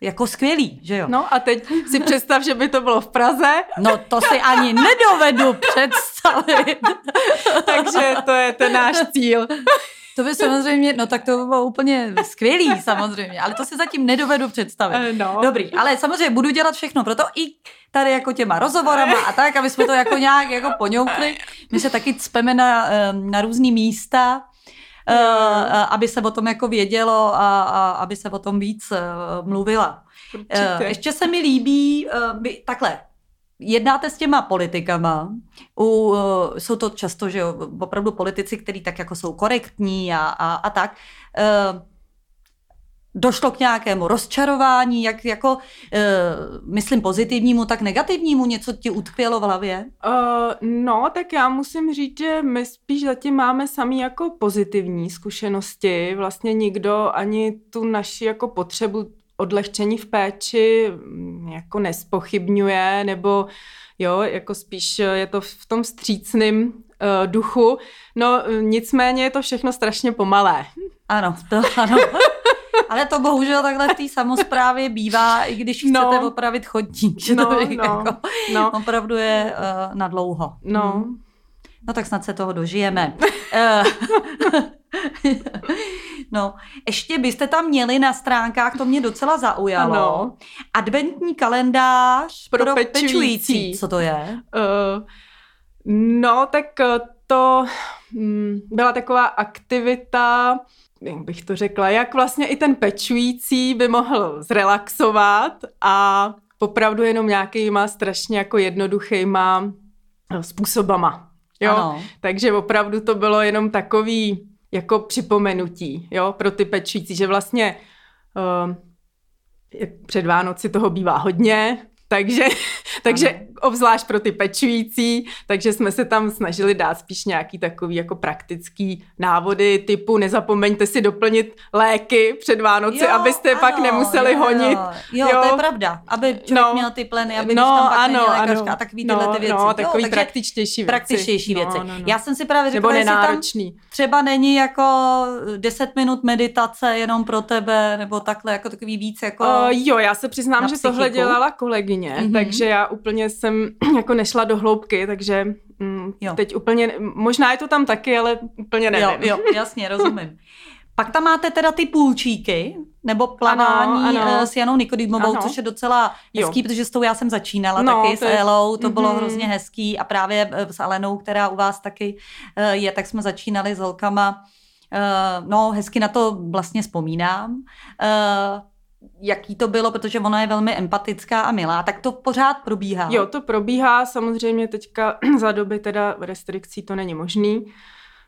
jako skvělý, že jo? No a teď si představ, že by to bylo v Praze. No to si ani nedovedu představit. Takže to je ten náš cíl. To by samozřejmě, no tak to by bylo úplně skvělý samozřejmě, ale to si zatím nedovedu představit. Eh, no. Dobrý, ale samozřejmě budu dělat všechno pro to i tady jako těma rozhovorama a tak, aby jsme to jako nějak jako poňoukli. My se taky cpeme na, na různý místa, Uh, aby se o tom jako vědělo a, a aby se o tom víc uh, mluvila. Uh, ještě se mi líbí, by, takhle, jednáte s těma politikama, u, uh, jsou to často, že opravdu politici, kteří tak jako jsou korektní a, a, a tak. Uh, došlo k nějakému rozčarování, jak jako, uh, myslím pozitivnímu, tak negativnímu, něco ti utkvělo v hlavě? Uh, no, tak já musím říct, že my spíš zatím máme sami jako pozitivní zkušenosti. Vlastně nikdo ani tu naši jako potřebu odlehčení v péči mm, jako nespochybňuje, nebo jo, jako spíš je to v tom střícným uh, duchu. No nicméně je to všechno strašně pomalé. Ano, to ano. Ale to bohužel takhle v té samozprávě bývá, i když chcete no. opravit chodník, že no, to no, jako, no. opravdu je uh, na dlouho. No. Hmm. No tak snad se toho dožijeme. Eh, no, ještě byste tam měli na stránkách, to mě docela zaujalo, ano. adventní kalendář pro, pro pečující. pečující. Co to je? Uh, no, tak to um, byla taková aktivita, jak bych to řekla, jak vlastně i ten pečující by mohl zrelaxovat a opravdu jenom nějakýma strašně jako jednoduchýma způsobama. Jo? Ano. Takže opravdu to bylo jenom takový jako připomenutí, jo, pro ty pečující, že vlastně uh, před Vánoci toho bývá hodně, takže, takže obzvlášť pro ty pečující, takže jsme se tam snažili dát spíš nějaký takový jako praktický návody typu nezapomeňte si doplnit léky před Vánoci, jo, abyste ano, pak nemuseli jo, honit. Jo, jo, to je pravda, aby člověk no, měl ty pleny, aby no, když tam pak ano, lékařka ano, a takový tyhle no, ty věci. No, takový jo, praktičtější věci. Praktičtější věci. No, no, no. Já jsem si právě řekla, že tam třeba není jako 10 minut meditace jenom pro tebe, nebo takhle jako takový víc jako uh, Jo, já se přiznám, že tohle dělala kolegyně kolegyně, mm-hmm. takže já úplně jsem jako nešla do hloubky, takže mm, teď úplně, možná je to tam taky, ale úplně nevím. Jo, jo jasně, rozumím. Pak tam máte teda ty půlčíky, nebo plavání ano, ano. Eh, s Janou Nikodýmovou, což je docela hezký, jo. protože s tou já jsem začínala no, taky s Elou, to mm-hmm. bylo hrozně hezký a právě eh, s Alenou, která u vás taky eh, je, tak jsme začínali s holkama. No, hezky na to vlastně vzpomínám jaký to bylo, protože ona je velmi empatická a milá, tak to pořád probíhá. Jo, to probíhá, samozřejmě teďka za doby teda restrikcí to není možný,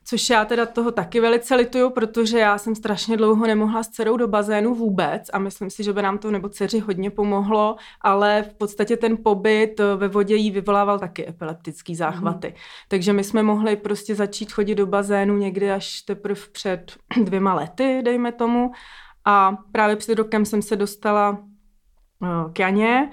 což já teda toho taky velice lituju, protože já jsem strašně dlouho nemohla s dcerou do bazénu vůbec a myslím si, že by nám to nebo dceři hodně pomohlo, ale v podstatě ten pobyt ve vodě jí vyvolával taky epileptický záchvaty. Mm. Takže my jsme mohli prostě začít chodit do bazénu někdy až teprve před dvěma lety, dejme tomu, a právě před rokem jsem se dostala eh, k Janě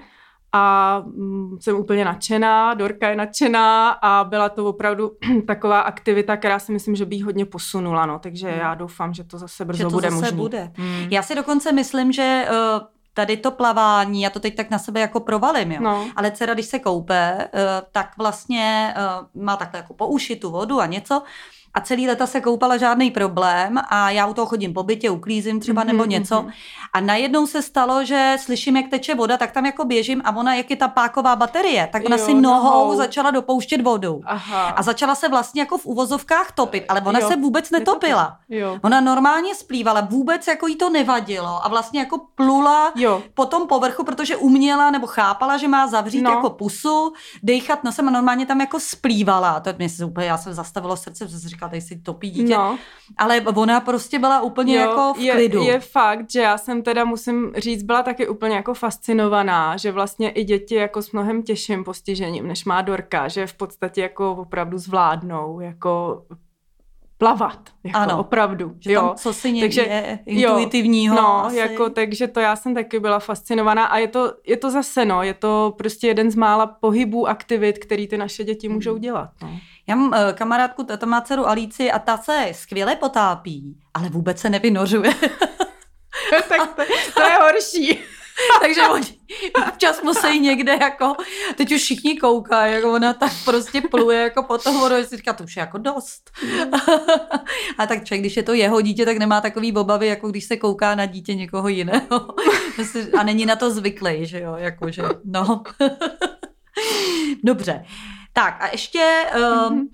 a mm, jsem úplně nadšená, Dorka je nadšená a byla to opravdu taková aktivita, která si myslím, že by jí hodně posunula, no, takže hmm. já doufám, že to zase brzo že to bude zase možný. bude. Hmm. Já si dokonce myslím, že uh, tady to plavání, já to teď tak na sebe jako provalím, jo. No. Ale dcera, když se koupe, eh, tak vlastně eh, má takhle jako po uši tu vodu a něco a celý leta se koupala žádný problém a já u toho chodím po bytě, uklízím třeba nebo Mhm, něco. mhm. A najednou se stalo, že slyším, jak teče voda, tak tam jako běžím a ona, jak je ta páková baterie, tak ona Jo, si nohou nohou. začala dopouštět vodu. Aha. A začala se vlastně jako v uvozovkách topit, ale ona Jo, se vůbec netopila. Jo. Ona normálně splývala, vůbec jako jí to nevadilo a vlastně jako plula Jo. po tom povrchu, protože uměla nebo chápala, že má zavřít No. jako pusu, dejchat nosem a normálně tam jako splývala. To mě se úplně, já jsem zastavilo srdce, protože jsem říkala, tady si topí dítě. No. Ale ona prostě byla úplně jako v je, klidu. je fakt, že já jsem teda, musím říct, byla taky úplně jako fascinovaná, že vlastně i děti jako s mnohem těžším postižením, než má Dorka, že v podstatě jako opravdu zvládnou, jako plavat, jako Ano. opravdu. Že jo. tam co si někde Takže- je intuitivního. No, asi. jako, takže to já jsem taky byla fascinovaná a je to, je to zase, no, je to prostě jeden z mála pohybů, aktivit, který ty naše děti můžou dělat. No. Já mám eh, kamarádku, ta má dceru Alici a ta se skvěle potápí, ale vůbec se nevynořuje. tak to, to je horší. Takže oni občas musí někde jako, teď už všichni koukají, jak ona tak prostě pluje jako po tom vodu, si říká, to už je jako dost. a tak člověk, když je to jeho dítě, tak nemá takový obavy, jako když se kouká na dítě někoho jiného. a není na to zvyklý, že jo, jakože, no. Dobře. Tak a ještě um,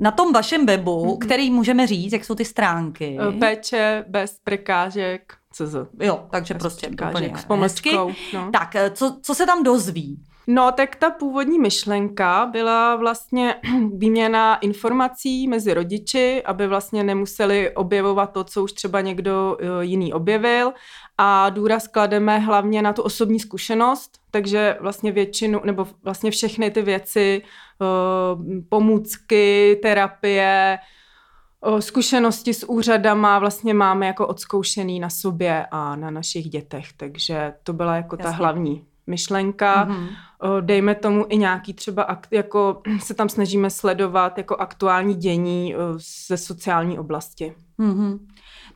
na tom vašem webu, Mhm. který můžeme říct, jak jsou ty stránky. Péče bez prekážek, CZ. Jo, takže Bez prostě překážek, úplně s pomlčkou. No. Tak, eh, co, co se tam dozví? no, tak ta původní myšlenka byla vlastně výměna informací mezi rodiči, aby vlastně nemuseli objevovat to, co už třeba někdo eh, jiný objevil. A důraz klademe hlavně na tu osobní zkušenost, takže vlastně většinu, nebo vlastně všechny ty věci, eh, pomůcky, terapie, eh, zkušenosti s úřadama vlastně máme jako odzkoušený na sobě a na našich dětech, takže to byla jako ta Jasně. hlavní myšlenka. Mhm. O, Dejme tomu i nějaký třeba, jako se tam snažíme sledovat jako aktuální dění ze sociální oblasti. Mhm.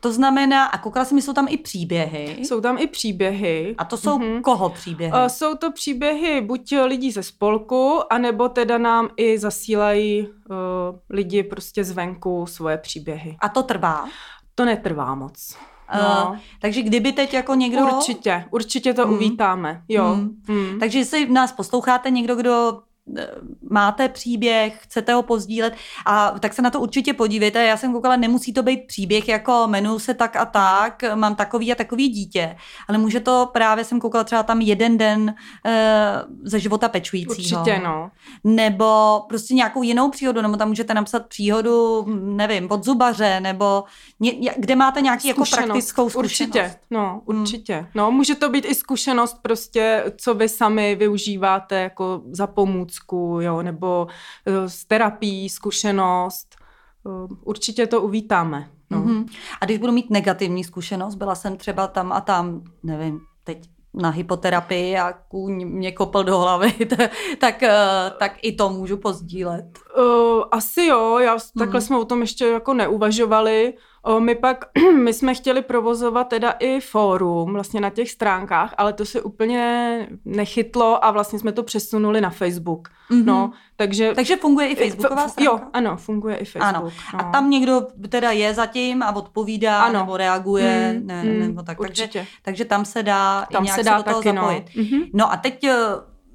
To znamená, a koukala jsem, jsou tam i příběhy. Jsou tam i příběhy. A to jsou Mhm. koho příběhy? O, Jsou to příběhy buď lidí ze spolku, anebo teda nám i zasílají o, lidi prostě zvenku svoje příběhy. A to trvá. To netrvá moc. No. No. takže kdyby teď jako někdo... Určitě, určitě to Hmm. uvítáme. Jo. Hmm. Hmm. Takže jestli nás posloucháte někdo, kdo eh, máte příběh, chcete ho pozdílet, a tak se na to určitě podívejte. Já jsem koukala, nemusí to být příběh jako jmenuji se tak a tak, mám takový a takový dítě, ale může to právě, jsem koukala třeba tam jeden den e, ze života pečujícího. Určitě, no. nebo prostě nějakou jinou příhodu, nebo tam můžete napsat příhodu, nevím, od zubaře, nebo ně, kde máte nějaký jako praktickou zkušenost. Určitě, no, Hmm. určitě. No, může to být i zkušenost prostě, co vy sami využíváte jako za pomůcku, jo, nebo eh, z terapií zkušenost. Eh, Určitě to uvítáme. No. Mhm. A když budu mít negativní zkušenost, byla jsem třeba tam a tam, nevím, teď na hypoterapii a kůň mě kopl do hlavy, tak, eh, tak i to můžu pozdílet. Uh, asi jo, já, takhle Hmm. jsme o tom ještě jako neuvažovali. Uh, my pak, my jsme chtěli provozovat teda i fórum vlastně na těch stránkách, ale to se úplně nechytlo a vlastně jsme to přesunuli na Facebook. Mhm. No, takže... Takže funguje i Facebooková stránka? Jo, ano, funguje i Facebook. Ano. No. A tam někdo teda je zatím a odpovídá Ano. nebo reaguje, Mm, ne, mm, nebo tak. Takže, Určitě. takže tam se dá Tam i nějak se dá do toho taky, zapojit. no. Mhm. No a teď, eh,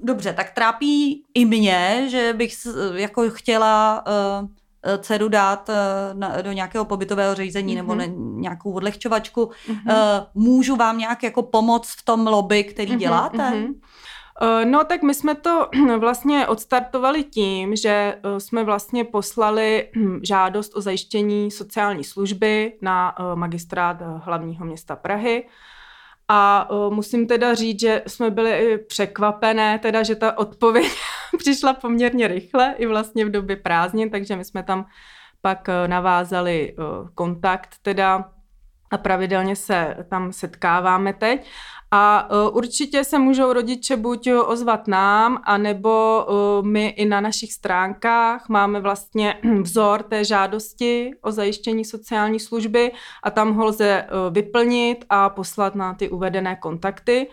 dobře, tak trápí i mě, že bych s- jako chtěla uh, dceru dát uh, na, do nějakého pobytového řízení mm-hmm. nebo Mhm. na nějakou odlehčovačku. Mhm. Uh, můžu vám nějak jako pomoct v tom lobby, který Mhm, děláte? mhm. Eh, No, tak my jsme to vlastně odstartovali tím, že eh, jsme vlastně poslali hm, žádost o zajištění sociální služby na eh, magistrát eh, hlavního města Prahy. A eh, musím teda říct, že jsme byli překvapené, teda, že ta odpověď přišla poměrně rychle, i vlastně v době prázdnin, takže my jsme tam pak eh, navázali eh, kontakt teda a pravidelně se tam setkáváme teď. A uh, určitě se můžou rodiče buď ozvat nám, anebo my i na našich stránkách máme vlastně vzor té žádosti o zajištění sociální služby a tam ho lze vyplnit a poslat na ty uvedené kontakty.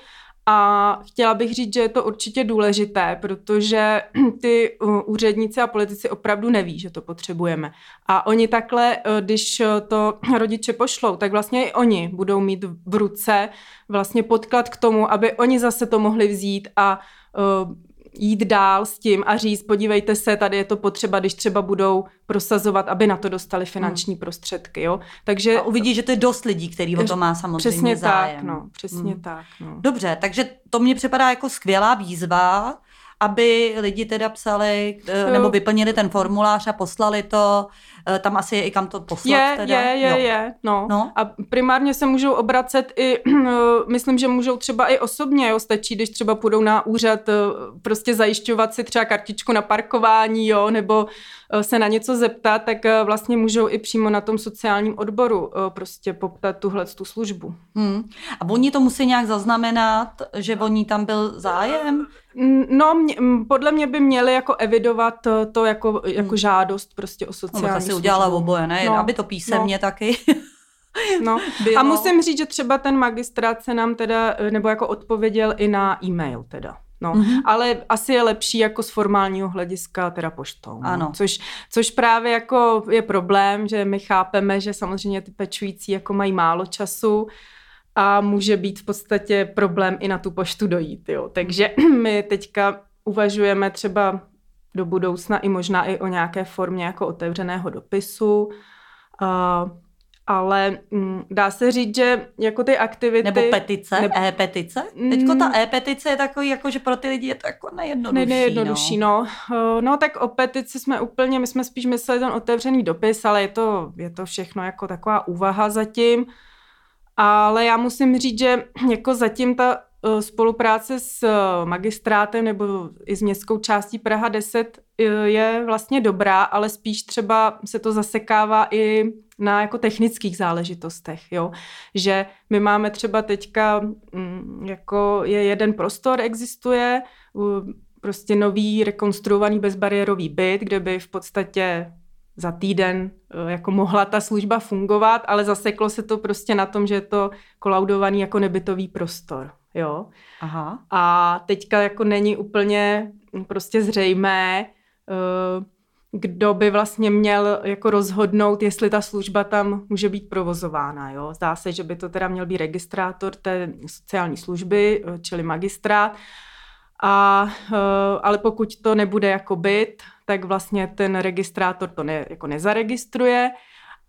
A chtěla bych říct, že je to určitě důležité, protože ty uh, úředníci a politici opravdu neví, že to potřebujeme. A oni takhle, uh, když to rodiče pošlou, tak vlastně i oni budou mít v ruce vlastně podklad k tomu, aby oni zase to mohli vzít a uh, jít dál s tím a říct, podívejte se, tady je to potřeba, když třeba budou prosazovat, aby na to dostali finanční hmm. prostředky. Jo? Takže a uvidí, že to je dost lidí, který o to má samozřejmě přesně zájem. Tak, no, přesně hmm. tak. No. Dobře, takže to mně připadá jako skvělá výzva, aby lidi teda psali eh, nebo vyplnili ten formulář a poslali to tam asi je i kam to poslat. Je, teda. je, je, jo. je. No. no. A primárně se můžou obracet i, myslím, že můžou třeba i osobně, jo, stačí, když třeba půjdou na úřad eh, prostě zajišťovat si třeba kartičku na parkování, jo, nebo eh, se na něco zeptat, tak vlastně můžou i přímo na tom sociálním odboru prostě poptat tuhle tu službu. Hmm. A oni to musí nějak zaznamenat, že oni tam byl zájem? No, mě, podle mě by měli jako evidovat to jako, jako hmm. žádost prostě o sociální no, udělala oboje, ne? No, aby to písemně no. taky. No. A musím říct, že třeba ten magistrát se nám teda, nebo jako odpověděl i na e-mail teda. No, mm-hmm. ale asi je lepší jako z formálního hlediska teda poštou. No. Ano. Což, což právě jako je problém, že my chápeme, že samozřejmě ty pečující jako mají málo času a může být v podstatě problém i na tu poštu dojít. Jo. Takže my teďka uvažujeme třeba do budoucna i možná i o nějaké formě jako otevřeného dopisu. Uh, ale mm, dá se říct, že jako ty aktivity... Nebo petice, ne... e-petice? Teďko ta mm. e-petice je takový, jako že pro ty lidi je to jako nejjednodušší. Ne, nejjednodušší, no. No. no tak o petici jsme úplně, my jsme spíš mysleli ten otevřený dopis, ale je to, je to všechno jako taková úvaha zatím. Ale já musím říct, že jako zatím ta spolupráce s uh, magistrátem nebo i s městskou částí Praha 10 uh, je vlastně dobrá, ale spíš třeba se to zasekává i na jako technických záležitostech, jo. Že my máme třeba teďka, mm, jako je jeden prostor existuje, prostě nový rekonstruovaný bezbariérový byt, kde by v podstatě za týden eh, jako mohla ta služba fungovat, ale zaseklo se to prostě na tom, že je to kolaudovaný jako nebytový prostor. Jo? Aha. A teďka jako není úplně prostě zřejmé, eh, kdo by vlastně měl jako rozhodnout, jestli ta služba tam může být provozována. Jo? Zdá se, že by to teda měl být registrátor té sociální služby, eh, čili magistrát. A, ale pokud to nebude jako byt, tak vlastně ten registrátor to ne, jako nezaregistruje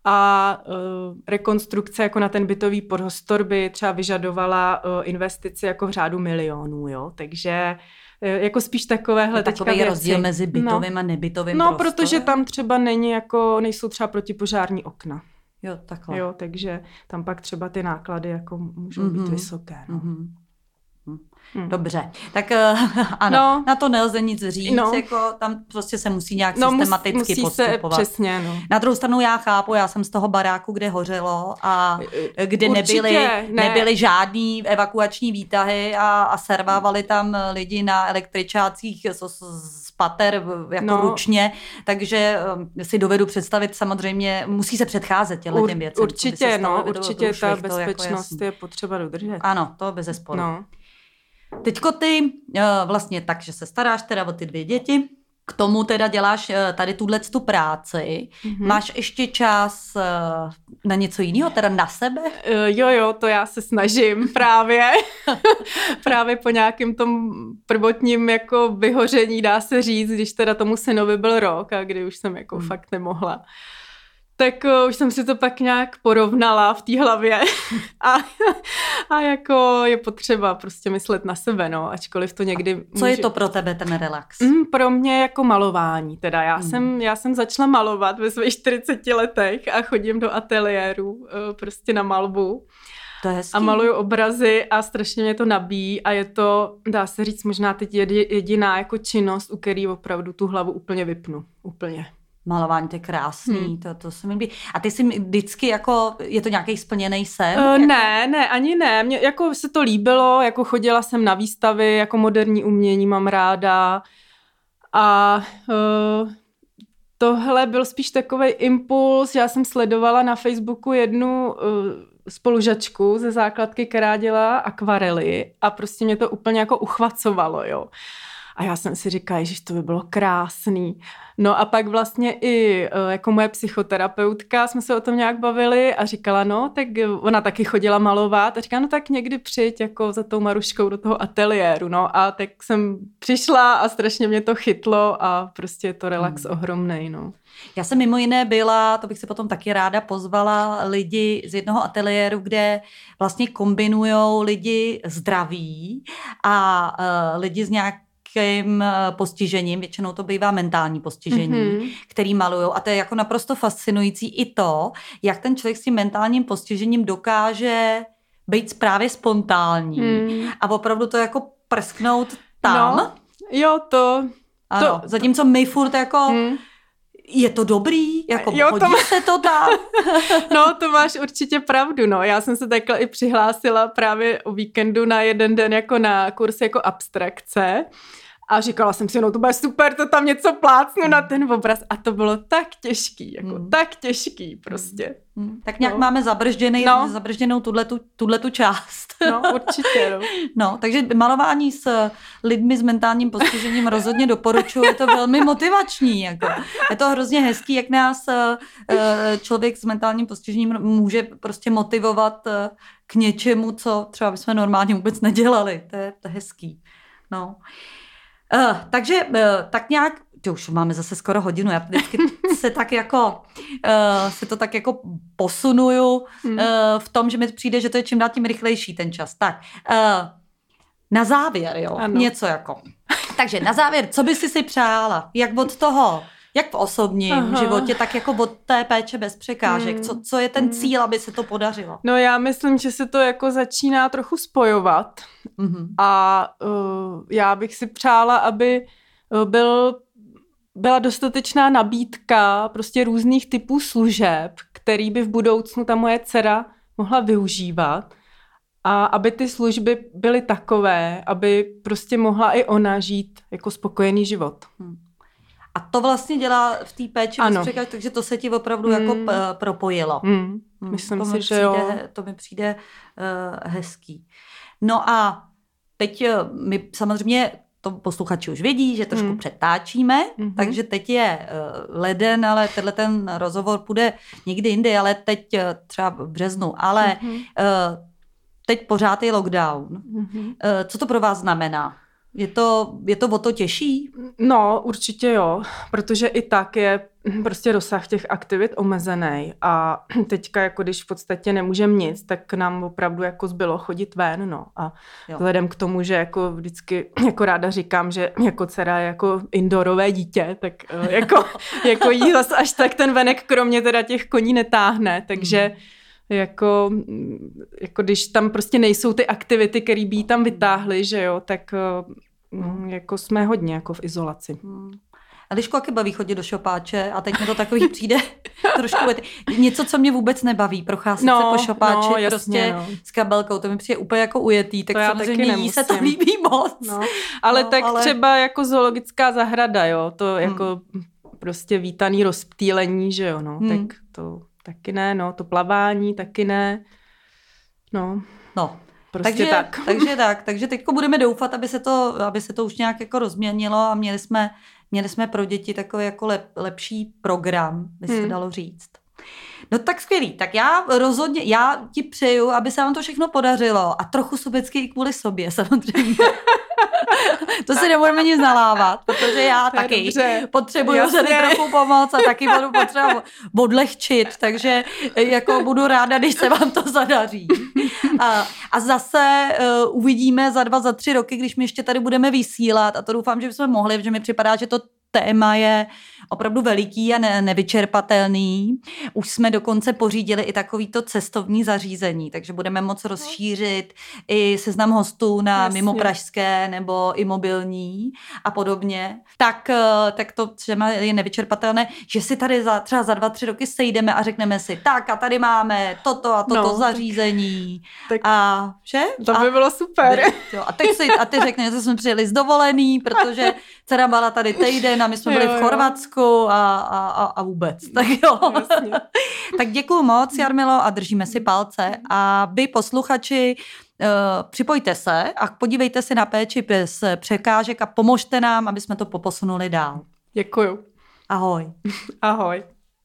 a uh, rekonstrukce jako na ten bytový prostor by třeba vyžadovala uh, investici jako v řádu milionů, jo, takže uh, jako spíš takovéhle teďka Takový věci. rozdíl mezi bytovým no. a nebytovým No, prostorem. protože tam třeba není jako, nejsou třeba protipožární okna. Jo, takhle. Jo, takže tam pak třeba ty náklady jako můžou mm-hmm. být mhm. vysoké. No. Mm-hmm. Hmm. Dobře, tak uh, ano, no, na to nelze nic říct, no, jako tam prostě se musí nějak no, systematicky musí postupovat. Se, přesně, no. Na druhou stranu já chápu, já jsem z toho baráku, kde hořelo a kde nebyly, ne. nebyly žádný evakuační výtahy a, a servávali tam lidi na električácích z pater jako no. ručně, takže si dovedu představit samozřejmě, musí se předcházet těmhle těm věcem. Určitě, no, určitě ta bezpečnost jako je potřeba dodržet. Ano, to bez zesporu. No. Teďko ty eh, vlastně tak, že se staráš teda o ty dvě děti, k tomu teda děláš eh, tady tuhle tu práci. Mm-hmm. Máš ještě čas eh, na něco jiného, teda na sebe? Jo, jo, to já se snažím právě. právě po nějakém tom prvotním jako vyhoření, dá se říct, když teda tomu synovi byl rok a kdy už jsem jako mm. fakt nemohla tak uh, už jsem si to pak nějak porovnala v té hlavě a, a jako je potřeba prostě myslet na sebe, no, ačkoliv to někdy... A co může... je to pro tebe ten relax? Mm, pro mě jako malování, teda já, mm. jsem, já jsem začala malovat ve svých 40 letech a chodím do ateliéru uh, prostě na malbu. To je a maluju obrazy a strašně mě to nabíjí a je to, dá se říct, možná teď jediná jako činnost, u který opravdu tu hlavu úplně vypnu. Úplně. Malování, to je krásný, hmm. to, to se mi líbí. A ty jsi vždycky jako, je to nějaký splněný sen? Uh, jako... Ne, ne, ani ne. Mně jako se to líbilo, jako chodila jsem na výstavy, jako moderní umění mám ráda. A uh, tohle byl spíš takový impuls. Já jsem sledovala na Facebooku jednu uh, spolužačku ze základky, která dělá akvarely a prostě mě to úplně jako uchvacovalo, jo. A já jsem si říkala, že to by bylo krásný. No a pak vlastně i e, jako moje psychoterapeutka jsme se o tom nějak bavili a říkala, no, tak ona taky chodila malovat a říká, no tak někdy přijď jako za tou Maruškou do toho ateliéru, no a tak jsem přišla a strašně mě to chytlo a prostě je to relax hmm. ohromnej, no. Já jsem mimo jiné byla, to bych se potom taky ráda pozvala, lidi z jednoho ateliéru, kde vlastně kombinujou lidi zdraví a uh, lidi z nějak nějakým eh, postižením, většinou to bývá mentální postižení, mm-hmm. který malují. A to je jako naprosto fascinující i to, jak ten člověk s tím mentálním postižením dokáže být právě spontánní mm. a opravdu to jako prsknout tam. No, jo, to... Ano, to, zatímco my furt jako... Mm je to dobrý? Jako jo, hodí to má... se to tam? no, to máš určitě pravdu, no. Já jsem se takhle i přihlásila právě o víkendu na jeden den jako na kurz jako abstrakce. A říkala jsem si, no to bude super, to tam něco plácnu mm. na ten obraz. A to bylo tak těžký, jako mm. tak těžký prostě. Mm. Tak nějak no. máme zabržděný, no. zabržděnou tuhle tu část. No, určitě. No. no, takže malování s lidmi s mentálním postižením rozhodně doporučuji, je to velmi motivační. Jako. Je to hrozně hezký, jak nás eh, eh, člověk s mentálním postižením může prostě motivovat eh, k něčemu, co třeba bychom normálně vůbec nedělali. To je, to je hezký. No. Uh, takže uh, tak nějak, to už máme zase skoro hodinu, já vždycky se tak jako, uh, se to tak jako posunuju hmm. uh, v tom, že mi přijde, že to je čím dál tím rychlejší ten čas. Tak, uh, na závěr, jo, ano. něco jako. Takže na závěr, co by si si přála? Jak od toho jak v osobním Aha. životě, tak jako od té péče bez překážek. Hmm. Co, co je ten hmm. cíl, aby se to podařilo? No já myslím, že se to jako začíná trochu spojovat hmm. a uh, já bych si přála, aby uh, byl byla dostatečná nabídka prostě různých typů služeb, který by v budoucnu ta moje dcera mohla využívat a aby ty služby byly takové, aby prostě mohla i ona žít jako spokojený život. Hmm. A to vlastně dělá v té péči ano. Překáž, takže to se ti opravdu jako mm. jako p- propojilo. Mm. Myslím to si, že přijde, jo. To mi přijde uh, hezký. No a teď eh, my samozřejmě to posluchači už vědí, že trošku mm. přetáčíme, mm-hmm. takže teď je uh, leden, ale tenhle ten rozhovor půjde někdy jindy, ale teď uh, třeba v březnu, ale mm-hmm. uh, teď pořád je lockdown. Mm-hmm. Uh, co to pro vás znamená? Je to, je to o to těžší? No, určitě jo, protože i tak je prostě rozsah těch aktivit omezený a teďka jako když v podstatě nemůžeme nic, tak nám opravdu jako zbylo chodit ven, no a jo. vzhledem k tomu, že jako vždycky jako ráda říkám, že jako dcera je jako indorové dítě, tak eh, jako, jako jí zase až tak ten venek kromě teda těch koní netáhne, takže mm jako, jako když tam prostě nejsou ty aktivity, které by tam vytáhly, že jo, tak mm, jako jsme hodně jako v izolaci. Hmm. A když jaké baví chodit do šopáče a teď mi to takový přijde trošku něco, co mě vůbec nebaví, procházet no, se po šopáči no, jasně, prostě no. s kabelkou, to mi přijde úplně jako ujetý, tak to samozřejmě jí se to líbí moc. No. Ale no, tak ale... třeba jako zoologická zahrada, jo, to hmm. jako prostě vítaný rozptýlení, že jo, no, hmm. tak to taky ne, no, to plavání taky ne, no. No, Prostě takže, tak. takže tak. Takže teď budeme doufat, aby se, to, aby se to už nějak jako rozměnilo a měli jsme, měli jsme pro děti takový jako lep, lepší program, by se hmm. dalo říct. No tak skvělý, tak já rozhodně, já ti přeju, aby se vám to všechno podařilo a trochu sobecky i kvůli sobě samozřejmě. to si nebudeme nic nalávat, protože já taky dobře. potřebuju Jasně. tady trochu pomoc a taky budu potřebovat odlehčit, takže jako budu ráda, když se vám to zadaří. A, a zase uh, uvidíme za dva, za tři roky, když my ještě tady budeme vysílat a to doufám, že bychom mohli, protože mi připadá, že to téma je opravdu veliký a ne, nevyčerpatelný. Už jsme dokonce pořídili i takovýto cestovní zařízení, takže budeme moc rozšířit i seznam hostů na Jasně. mimo pražské nebo i mobilní a podobně. Tak, eh, tak to třeba je nevyčerpatelné, že si tady za, třeba za dva, tři roky sejdeme a řekneme si, tak a tady máme toto a toto no, zařízení. Tak, a vše? To by bylo super. Jo, a teď si, a ty řekneš, že jsme přijeli z dovolený, protože dcera byla tady týden a my jsme byli jo, v Chorvatsku a, a, a vůbec. Tak jo. tak děkuju moc, Jarmilo, a držíme si palce. A vy, posluchači, Uh, připojte se a podívejte si na péči bez překážek a pomožte nám, aby jsme to poposunuli dál. Děkuju. Ahoj. Ahoj.